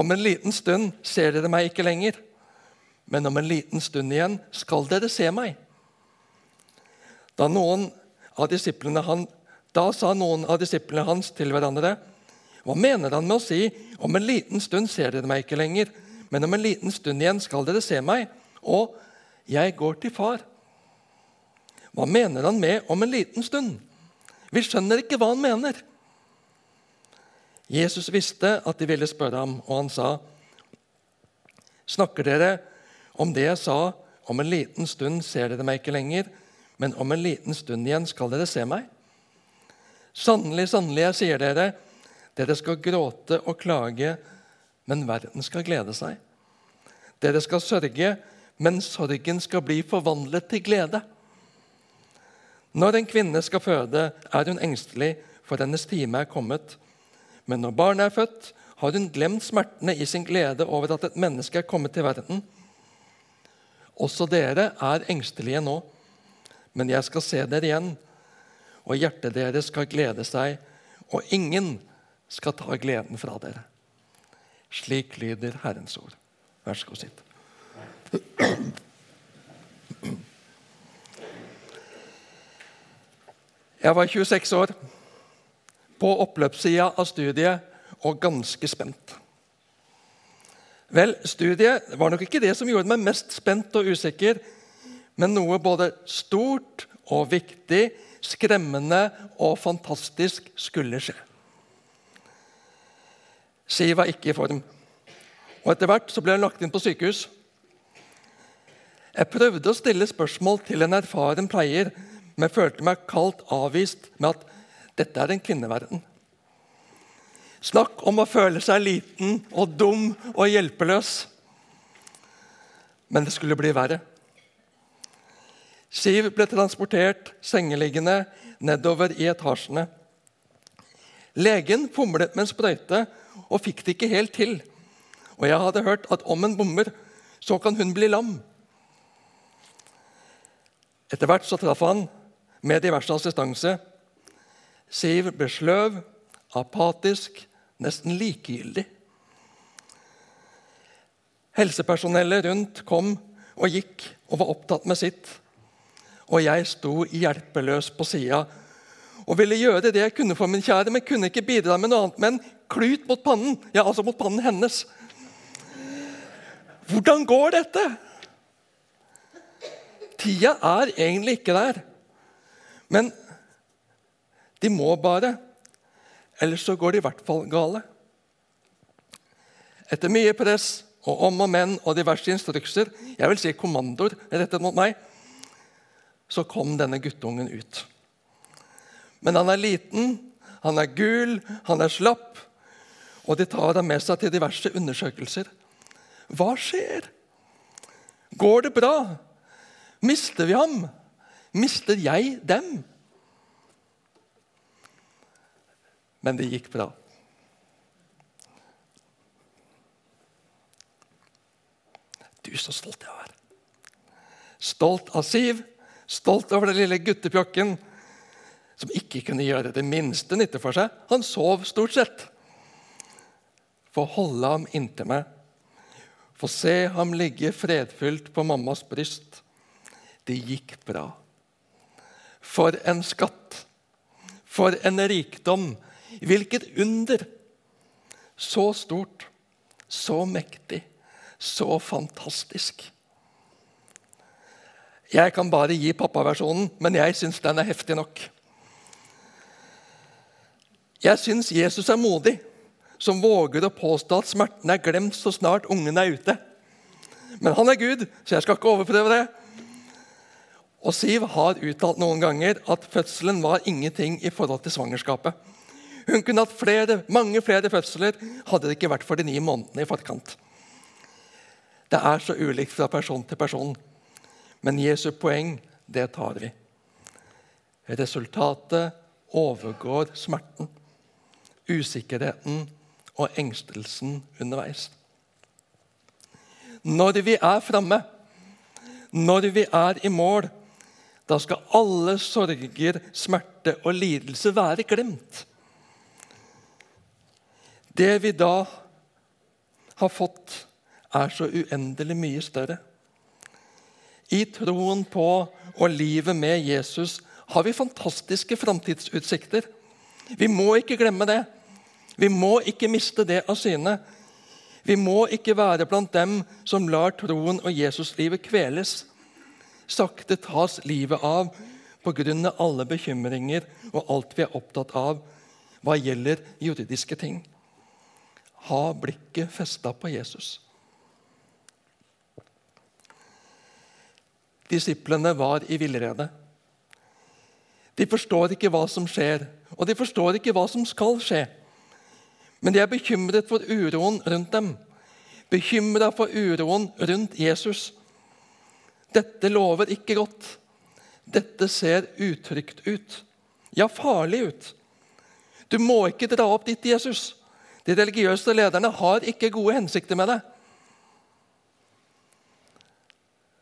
Om en liten stund ser dere meg ikke lenger, men om en liten stund igjen skal dere se meg. Da, han, da sa noen av disiplene hans til hverandre.: Hva mener han med å si 'om en liten stund ser dere meg ikke lenger', men om en liten stund igjen skal dere se meg, og 'jeg går til far'? Hva mener han med 'om en liten stund'? Vi skjønner ikke hva han mener. Jesus visste at de ville spørre ham, og han sa, 'Snakker dere om det jeg sa, om en liten stund ser dere meg ikke lenger, men om en liten stund igjen skal dere se meg?' Sannelig, sannelig, jeg sier dere, dere skal gråte og klage, men verden skal glede seg. Dere skal sørge, men sorgen skal bli forvandlet til glede. Når en kvinne skal føde, er hun engstelig, for hennes time er kommet. Men når barnet er født, har hun glemt smertene i sin glede over at et menneske er kommet til verden. Også dere er engstelige nå, men jeg skal se dere igjen, og hjertet deres skal glede seg, og ingen skal ta gleden fra dere. Slik lyder Herrens ord. Vær så god, sitt. Jeg var 26 år, på oppløpssida av studiet og ganske spent. Vel, studiet var nok ikke det som gjorde meg mest spent og usikker, men noe både stort og viktig, skremmende og fantastisk skulle skje. Siv var ikke i form, og etter hvert så ble hun lagt inn på sykehus. Jeg prøvde å stille spørsmål til en erfaren pleier, men følte meg kaldt avvist med at dette er en kvinneverden. Snakk om å føle seg liten og dum og hjelpeløs. Men det skulle bli verre. Siv ble transportert sengeliggende nedover i etasjene. Legen fomlet med en sprøyte og fikk det ikke helt til. Og jeg hadde hørt at om en bommer, så kan hun bli lam. Etter hvert så traff han med diverse assistanse. Siv ble sløv, apatisk, nesten likegyldig. Helsepersonellet rundt kom og gikk og var opptatt med sitt. Og jeg sto hjelpeløs på sida og ville gjøre det jeg kunne for min kjære, men kunne ikke bidra med noe annet med en klut mot pannen. Ja, altså mot pannen hennes. Hvordan går dette? Tida er egentlig ikke der. Men de må bare. Ellers så går det i hvert fall gale. Etter mye press og om og men og diverse instrukser, jeg vil si kommandoer rettet mot meg, så kom denne guttungen ut. Men han er liten, han er gul, han er slapp, og de tar ham med seg til diverse undersøkelser. Hva skjer? Går det bra? Mister vi ham? Mister jeg dem? Men det gikk bra. Du, så stolt jeg var. Stolt av Siv, stolt over den lille guttepjokken som ikke kunne gjøre det minste nytte for seg. Han sov stort sett. Få holde ham inntil meg, få se ham ligge fredfylt på mammas bryst. Det gikk bra. For en skatt! For en rikdom! Hvilket under! Så stort, så mektig, så fantastisk. Jeg kan bare gi pappaversjonen, men jeg syns den er heftig nok. Jeg syns Jesus er modig, som våger å påstå at smerten er glemt så snart ungen er ute. Men han er Gud, så jeg skal ikke overprøve det. Og Siv har uttalt noen ganger at fødselen var ingenting i forhold til svangerskapet. Hun kunne hatt flere, mange flere fødsler hadde det ikke vært for de ni månedene i forkant. Det er så ulikt fra person til person. Men Jesu poeng, det tar vi. Resultatet overgår smerten, usikkerheten og engstelsen underveis. Når vi er framme, når vi er i mål, da skal alle sorger, smerte og lidelse være glemt. Det vi da har fått, er så uendelig mye større. I troen på og livet med Jesus har vi fantastiske framtidsutsikter. Vi må ikke glemme det. Vi må ikke miste det av syne. Vi må ikke være blant dem som lar troen og Jesuslivet kveles. Sakte tas livet av pga. alle bekymringer og alt vi er opptatt av hva gjelder juridiske ting. Ha blikket festa på Jesus. Disiplene var i villrede. De forstår ikke hva som skjer, og de forstår ikke hva som skal skje. Men de er bekymret for uroen rundt dem, bekymra for uroen rundt Jesus. Dette lover ikke godt. Dette ser utrygt ut. Ja, farlig ut. Du må ikke dra opp ditt Jesus. De religiøse lederne har ikke gode hensikter med det.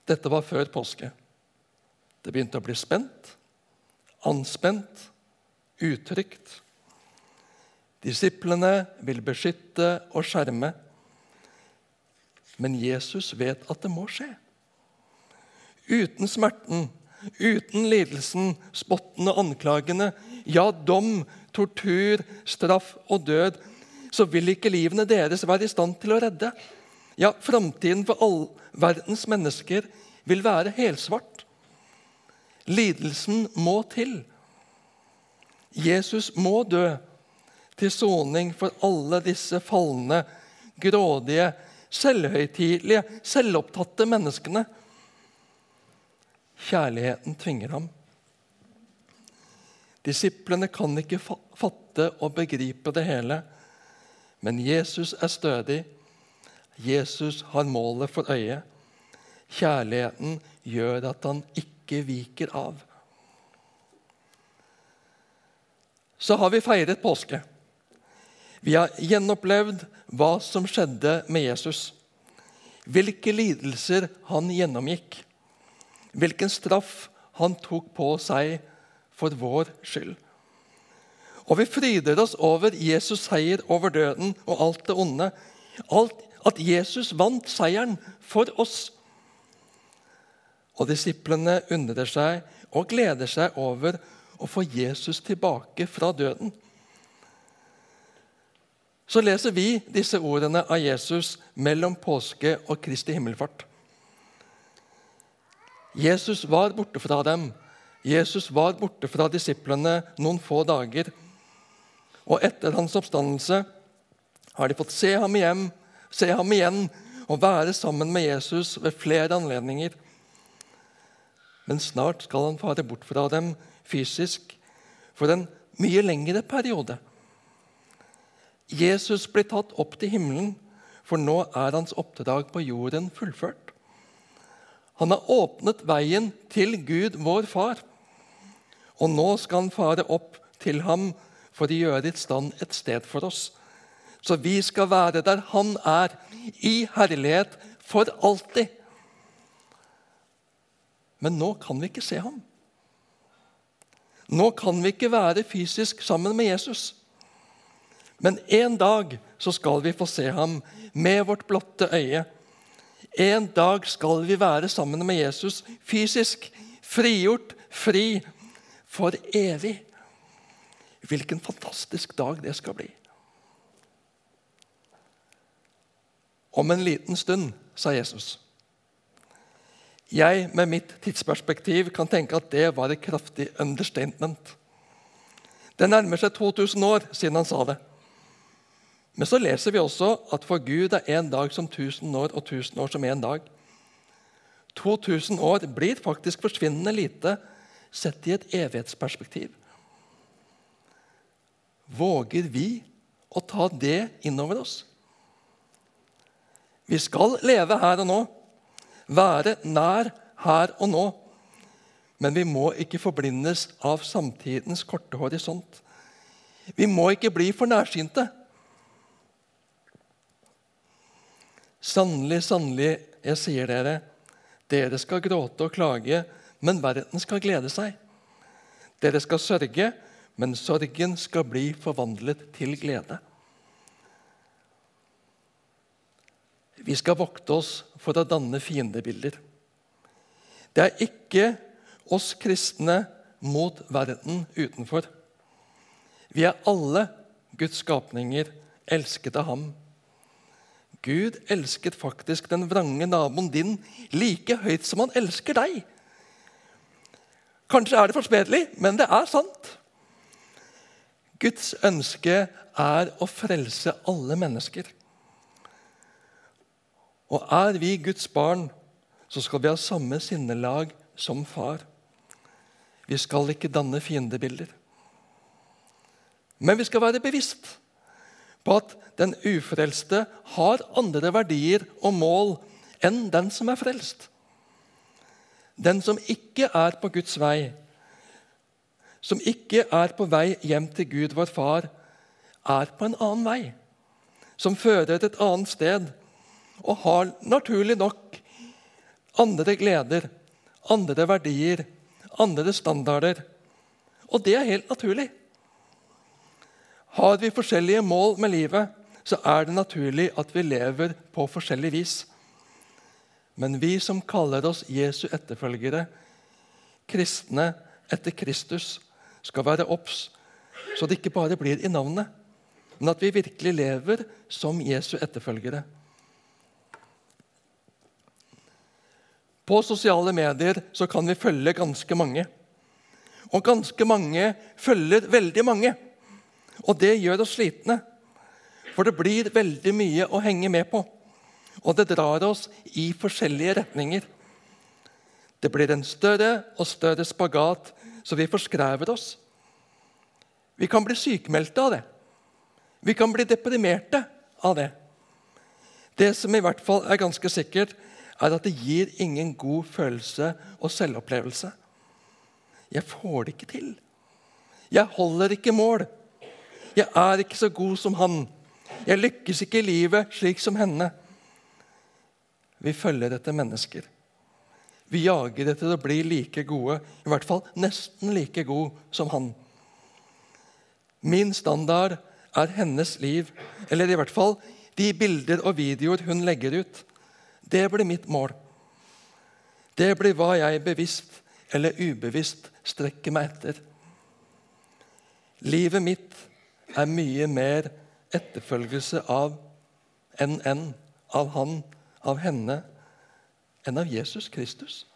Dette var før påske. Det begynte å bli spent, anspent, utrygt. Disiplene vil beskytte og skjerme. Men Jesus vet at det må skje. Uten smerten, uten lidelsen, spotten og anklagene, ja, dom, tortur, straff og død, så vil ikke livene deres være i stand til å redde. Ja, framtiden for all verdens mennesker vil være helsvart. Lidelsen må til. Jesus må dø til soning for alle disse falne, grådige, selvhøytidelige, selvopptatte menneskene. Kjærligheten tvinger ham. Disiplene kan ikke fatte og begripe det hele. Men Jesus er stødig. Jesus har målet for øyet. Kjærligheten gjør at han ikke viker av. Så har vi feiret påske. Vi har gjenopplevd hva som skjedde med Jesus. Hvilke lidelser han gjennomgikk. Hvilken straff han tok på seg for vår skyld. Og vi fryder oss over Jesus' seier over døden og alt det onde. Alt, at Jesus vant seieren for oss. Og disiplene undrer seg og gleder seg over å få Jesus tilbake fra døden. Så leser vi disse ordene av Jesus mellom påske og Kristi himmelfart. Jesus var borte fra dem. Jesus var borte fra disiplene noen få dager. Og etter hans oppstandelse har de fått se ham, hjem, se ham igjen og være sammen med Jesus ved flere anledninger. Men snart skal han fare bort fra dem fysisk for en mye lengre periode. Jesus blir tatt opp til himmelen, for nå er hans oppdrag på jorden fullført. Han har åpnet veien til Gud, vår far. Og nå skal han fare opp til ham for å gjøre i stand et sted for oss. Så vi skal være der han er, i herlighet for alltid. Men nå kan vi ikke se ham. Nå kan vi ikke være fysisk sammen med Jesus. Men en dag så skal vi få se ham med vårt blotte øye. En dag skal vi være sammen med Jesus fysisk, frigjort, fri, for evig. Hvilken fantastisk dag det skal bli. Om en liten stund, sa Jesus. Jeg med mitt tidsperspektiv kan tenke at det var et kraftig understatement. Det nærmer seg 2000 år siden han sa det. Men så leser vi også at for Gud er én dag som 1000 år, og 1000 år som én dag. 2000 år blir faktisk forsvinnende lite sett i et evighetsperspektiv. Våger vi å ta det innover oss? Vi skal leve her og nå, være nær her og nå. Men vi må ikke forblindes av samtidens korte horisont. Vi må ikke bli for nærsynte. Sannelig, sannelig, jeg sier dere, dere skal gråte og klage, men verden skal glede seg. Dere skal sørge, men sorgen skal bli forvandlet til glede. Vi skal vokte oss for å danne fiendebilder. Det er ikke oss kristne mot verden utenfor. Vi er alle Guds skapninger, elsket av ham. Gud elsket faktisk den vrange naboen din like høyt som han elsker deg. Kanskje er det forsmedelig, men det er sant. Guds ønske er å frelse alle mennesker. Og er vi Guds barn, så skal vi ha samme sinnelag som far. Vi skal ikke danne fiendebilder. Men vi skal være bevisst på at den ufrelste har andre verdier og mål enn den som er frelst. Den som ikke er på Guds vei, som ikke er på vei hjem til Gud, vår far, er på en annen vei, som fører et annet sted, og har naturlig nok andre gleder, andre verdier, andre standarder. Og det er helt naturlig. Har vi forskjellige mål med livet, så er det naturlig at vi lever på forskjellig vis. Men vi som kaller oss Jesu etterfølgere, kristne etter Kristus, skal være obs, så det ikke bare blir i navnet, men at vi virkelig lever som Jesu etterfølgere. På sosiale medier så kan vi følge ganske mange. Og ganske mange følger veldig mange. Og det gjør oss slitne. For det blir veldig mye å henge med på. Og det drar oss i forskjellige retninger. Det blir en større og større spagat, så vi forskrever oss. Vi kan bli sykemeldte av det. Vi kan bli deprimerte av det. Det som i hvert fall er ganske sikkert, er at det gir ingen god følelse og selvopplevelse. Jeg får det ikke til. Jeg holder ikke mål. 'Jeg er ikke så god som han. Jeg lykkes ikke i livet slik som henne.' Vi følger etter mennesker. Vi jager etter å bli like gode, i hvert fall nesten like god som han. Min standard er hennes liv, eller i hvert fall de bilder og videoer hun legger ut. Det blir mitt mål. Det blir hva jeg bevisst eller ubevisst strekker meg etter. Livet mitt er mye mer etterfølgelse av enn enn av han, av henne, enn av Jesus Kristus.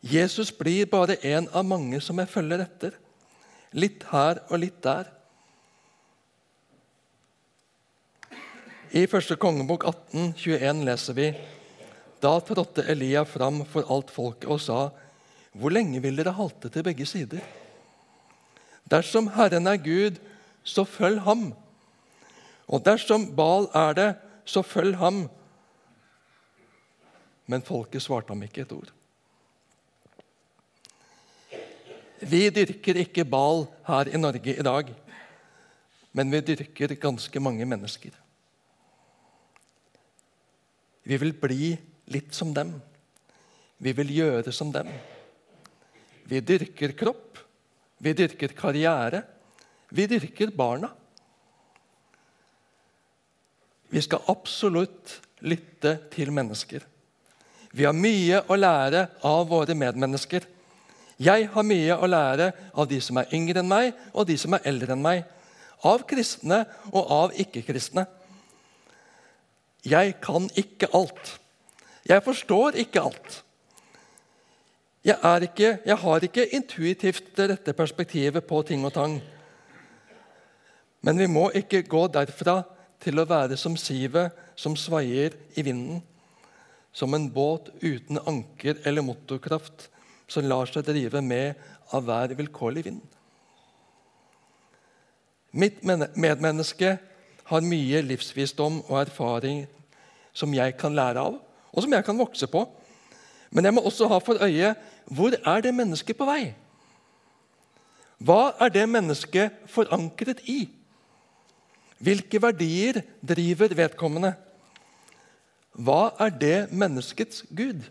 Jesus blir bare en av mange som jeg følger etter. Litt her og litt der. I første kongebok 18, 21 leser vi Da trådte Elia fram for alt folket og sa:" Hvor lenge vil dere halte til begge sider? Dersom Herren er Gud, så følg ham. Og dersom Bal er det, så følg ham. Men folket svarte ham ikke et ord. Vi dyrker ikke Bal her i Norge i dag, men vi dyrker ganske mange mennesker. Vi vil bli litt som dem. Vi vil gjøre som dem. Vi dyrker kropp. Vi dyrker karriere. Vi dyrker barna. Vi skal absolutt lytte til mennesker. Vi har mye å lære av våre medmennesker. Jeg har mye å lære av de som er yngre enn meg, og de som er eldre enn meg. Av kristne og av ikke-kristne. Jeg kan ikke alt. Jeg forstår ikke alt. Jeg, ikke, jeg har ikke intuitivt det rette perspektivet på ting og tang. Men vi må ikke gå derfra til å være som sivet som svaier i vinden. Som en båt uten anker eller motorkraft som lar seg drive med av hver vilkårlig vind. Mitt medmenneske har mye livsvisdom og erfaring som jeg kan lære av, og som jeg kan vokse på. Men jeg må også ha for øye hvor er det mennesket på vei? Hva er det mennesket forankret i? Hvilke verdier driver vedkommende? Hva er det menneskets Gud?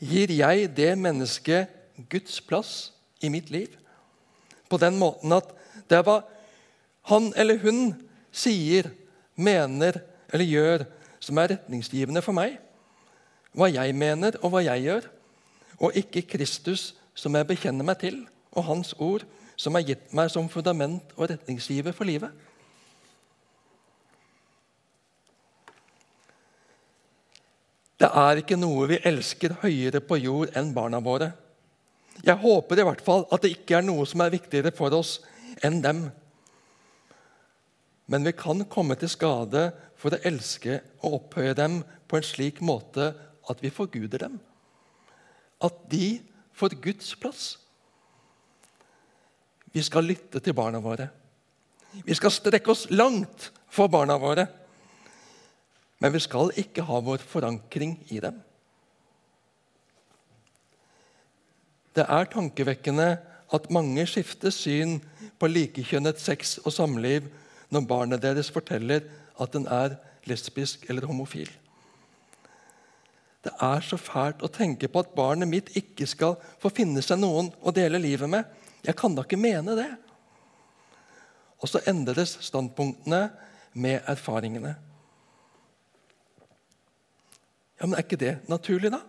Gir jeg det mennesket Guds plass i mitt liv? På den måten at det er hva han eller hun sier, mener eller gjør som er retningsgivende for meg. Hva jeg mener og hva jeg gjør, og ikke Kristus som jeg bekjenner meg til, og Hans ord som er gitt meg som fundament og retningsgiver for livet. Det er ikke noe vi elsker høyere på jord enn barna våre. Jeg håper i hvert fall at det ikke er noe som er viktigere for oss enn dem. Men vi kan komme til skade for å elske og opphøye dem på en slik måte at vi forguder dem. At de får Guds plass. Vi skal lytte til barna våre. Vi skal strekke oss langt for barna våre. Men vi skal ikke ha vår forankring i dem. Det er tankevekkende at mange skifter syn på likekjønnet sex og samliv når barnet deres forteller at den er lesbisk eller homofil. Det er så fælt å tenke på at barnet mitt ikke skal få finne seg noen å dele livet med. Jeg kan da ikke mene det. Og så endres standpunktene med erfaringene. Ja, Men er ikke det naturlig, da?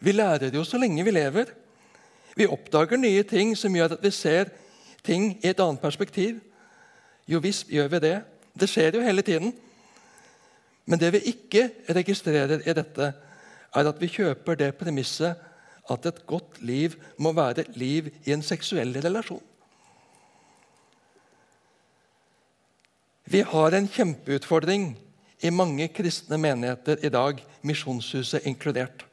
Vi lærer jo så lenge vi lever. Vi oppdager nye ting som gjør at vi ser ting i et annet perspektiv. Jo visst gjør vi det. Det skjer jo hele tiden. Men det vi ikke registrerer i dette, er at vi kjøper det premisset at et godt liv må være et liv i en seksuell relasjon. Vi har en kjempeutfordring i mange kristne menigheter i dag, Misjonshuset inkludert.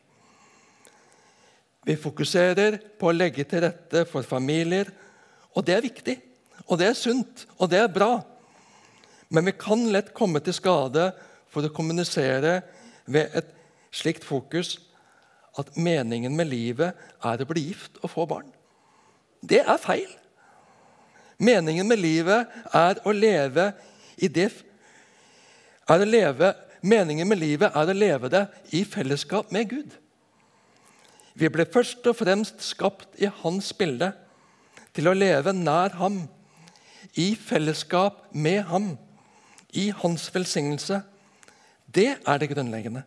Vi fokuserer på å legge til rette for familier, og det er viktig. Og det er sunt, og det er bra. Men vi kan lett komme til skade for å kommunisere ved et slikt fokus at meningen med livet er å bli gift og få barn. Det er feil. Meningen med livet er å leve i det er å leve, Meningen med livet er å leve det i fellesskap med Gud. Vi ble først og fremst skapt i Hans bilde, til å leve nær Ham, i fellesskap med Ham, i Hans velsignelse. Det er det grunnleggende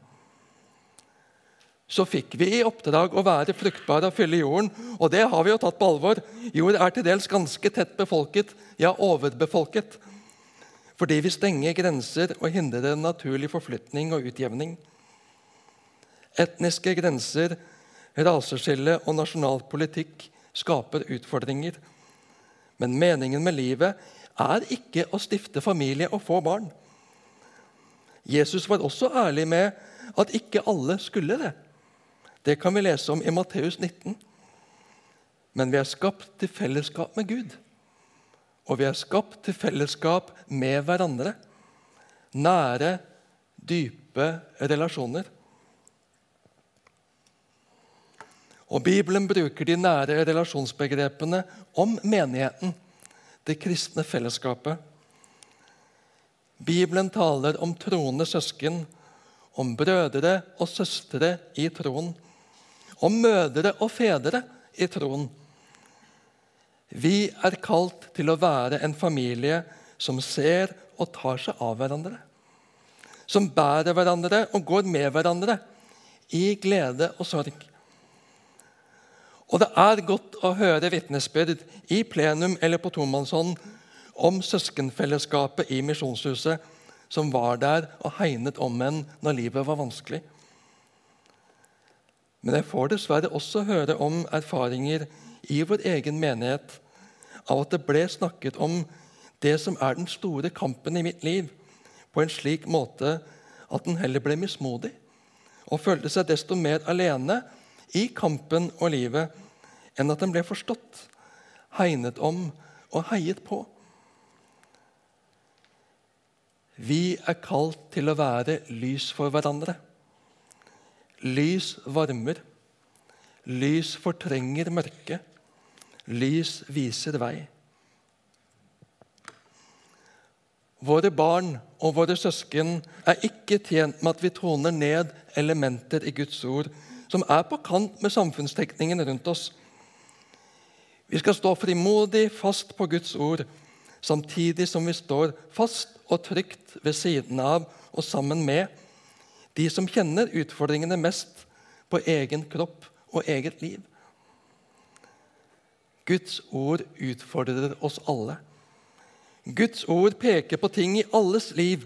så fikk vi i oppdrag å være fruktbare og fylle jorden. Og det har vi jo tatt på alvor. Jord er til dels ganske tett befolket, ja, overbefolket. Fordi vi stenger grenser og hindrer naturlig forflytning og utjevning. Etniske grenser, raseskille og nasjonal politikk skaper utfordringer. Men meningen med livet er ikke å stifte familie og få barn. Jesus var også ærlig med at ikke alle skulle det. Det kan vi lese om i Matteus 19. Men vi er skapt til fellesskap med Gud. Og vi er skapt til fellesskap med hverandre. Nære, dype relasjoner. Og Bibelen bruker de nære relasjonsbegrepene om menigheten, det kristne fellesskapet. Bibelen taler om troende søsken, om brødre og søstre i troen om mødre og fedre i troen. Vi er kalt til å være en familie som ser og tar seg av hverandre. Som bærer hverandre og går med hverandre i glede og sorg. Og det er godt å høre vitnesbyrd i plenum eller på tomannshånd om søskenfellesskapet i Misjonshuset, som var der og hegnet om en når livet var vanskelig. Men jeg får dessverre også høre om erfaringer i vår egen menighet av at det ble snakket om det som er den store kampen i mitt liv, på en slik måte at den heller ble mismodig og følte seg desto mer alene i kampen og livet enn at den ble forstått, hegnet om og heiet på. Vi er kalt til å være lys for hverandre. Lys varmer. Lys fortrenger mørke. Lys viser vei. Våre barn og våre søsken er ikke tjent med at vi toner ned elementer i Guds ord som er på kant med samfunnstekningen rundt oss. Vi skal stå frimodig fast på Guds ord, samtidig som vi står fast og trygt ved siden av og sammen med de som kjenner utfordringene mest på egen kropp og eget liv. Guds ord utfordrer oss alle. Guds ord peker på ting i alles liv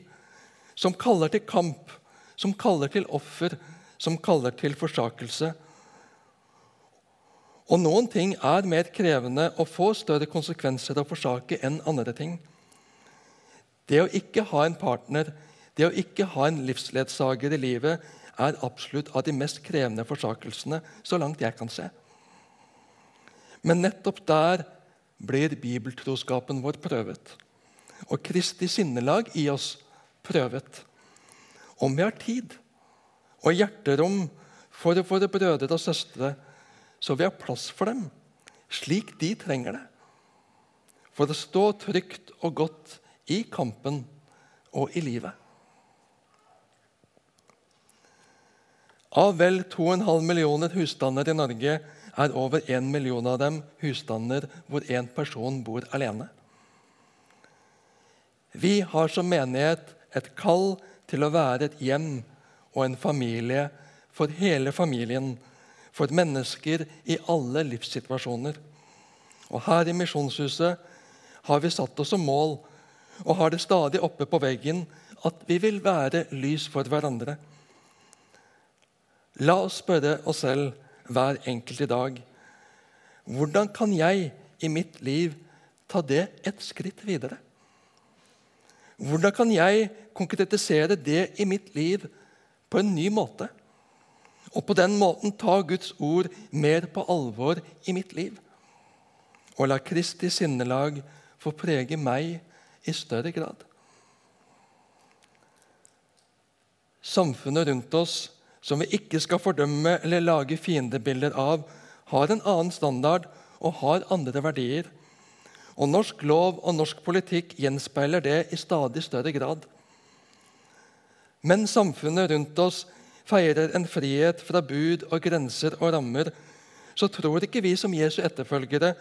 som kaller til kamp, som kaller til offer, som kaller til forsakelse. Og noen ting er mer krevende og får større konsekvenser å forsake enn andre ting. Det å ikke ha en partner, det å ikke ha en livsledsager i livet, er absolutt av de mest krevende forsakelsene, så langt jeg kan se. Men nettopp der blir bibeltroskapen vår prøvet. Og Kristi sinnelag i oss prøvet. Om vi har tid og hjerterom for våre brødre og søstre, så vi har plass for dem slik de trenger det. For å stå trygt og godt i kampen og i livet. Av vel 2,5 millioner husstander i Norge er over én million av dem husstander hvor én person bor alene. Vi har som menighet et kall til å være et hjem og en familie for hele familien, for mennesker i alle livssituasjoner. Og Her i Misjonshuset har vi satt oss som mål og har det stadig oppe på veggen at vi vil være lys for hverandre. La oss spørre oss selv hver enkelt i dag hvordan kan jeg i mitt liv ta det et skritt videre? Hvordan kan jeg konkretisere det i mitt liv på en ny måte? Og på den måten ta Guds ord mer på alvor i mitt liv? Og la Kristi sinnelag få prege meg i større grad? Samfunnet rundt oss, som vi ikke skal fordømme eller lage fiendebilder av, har en annen standard og har andre verdier. Og Norsk lov og norsk politikk gjenspeiler det i stadig større grad. Men samfunnet rundt oss feirer en frihet fra bud og grenser og rammer, så tror ikke vi som Jesu etterfølgere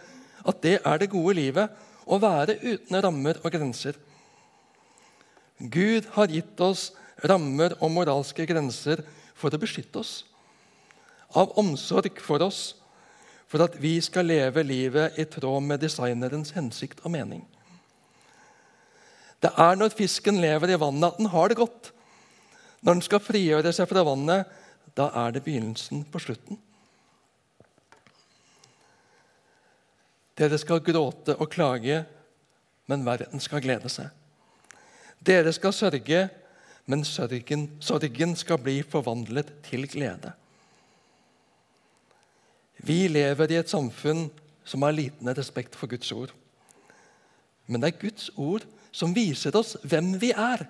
at det er det gode livet å være uten rammer og grenser. Gud har gitt oss rammer og moralske grenser for å beskytte oss. Av omsorg for oss, for at vi skal leve livet i tråd med designerens hensikt og mening. Det er når fisken lever i vannet, at den har det godt. Når den skal frigjøre seg fra vannet, da er det begynnelsen på slutten. Dere skal gråte og klage, men verden skal glede seg. Dere skal sørge, men sørgen, sorgen skal bli forvandlet til glede. Vi lever i et samfunn som har liten respekt for Guds ord. Men det er Guds ord som viser oss hvem vi er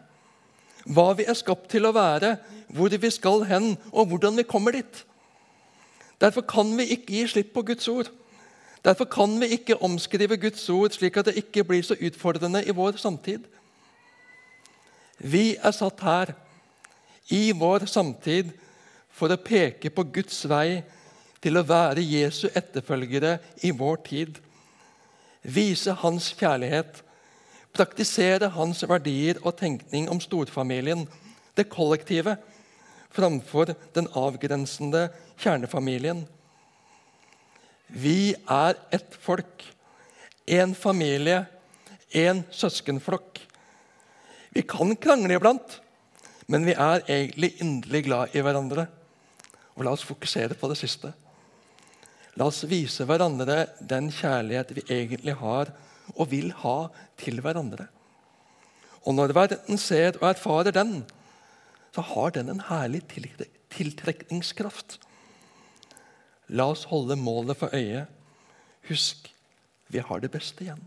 hva vi er skapt til å være, hvor vi skal hen, og hvordan vi kommer dit. Derfor kan vi ikke gi slipp på Guds ord. Derfor kan vi ikke omskrive Guds ord slik at det ikke blir så utfordrende i vår samtid. Vi er satt her i vår samtid for å peke på Guds vei til å være Jesu etterfølgere i vår tid. Vise Hans kjærlighet praktisere hans verdier og tenkning om storfamilien, det kollektive, framfor den avgrensende kjernefamilien. Vi er ett folk, én familie, én søskenflokk. Vi kan krangle iblant, men vi er egentlig inderlig glad i hverandre. Og La oss fokusere på det siste. La oss vise hverandre den kjærlighet vi egentlig har og vil ha til hverandre. Og når verden ser og erfarer den, så har den en herlig tiltrekningskraft. La oss holde målet for øye. Husk, vi har det beste igjen.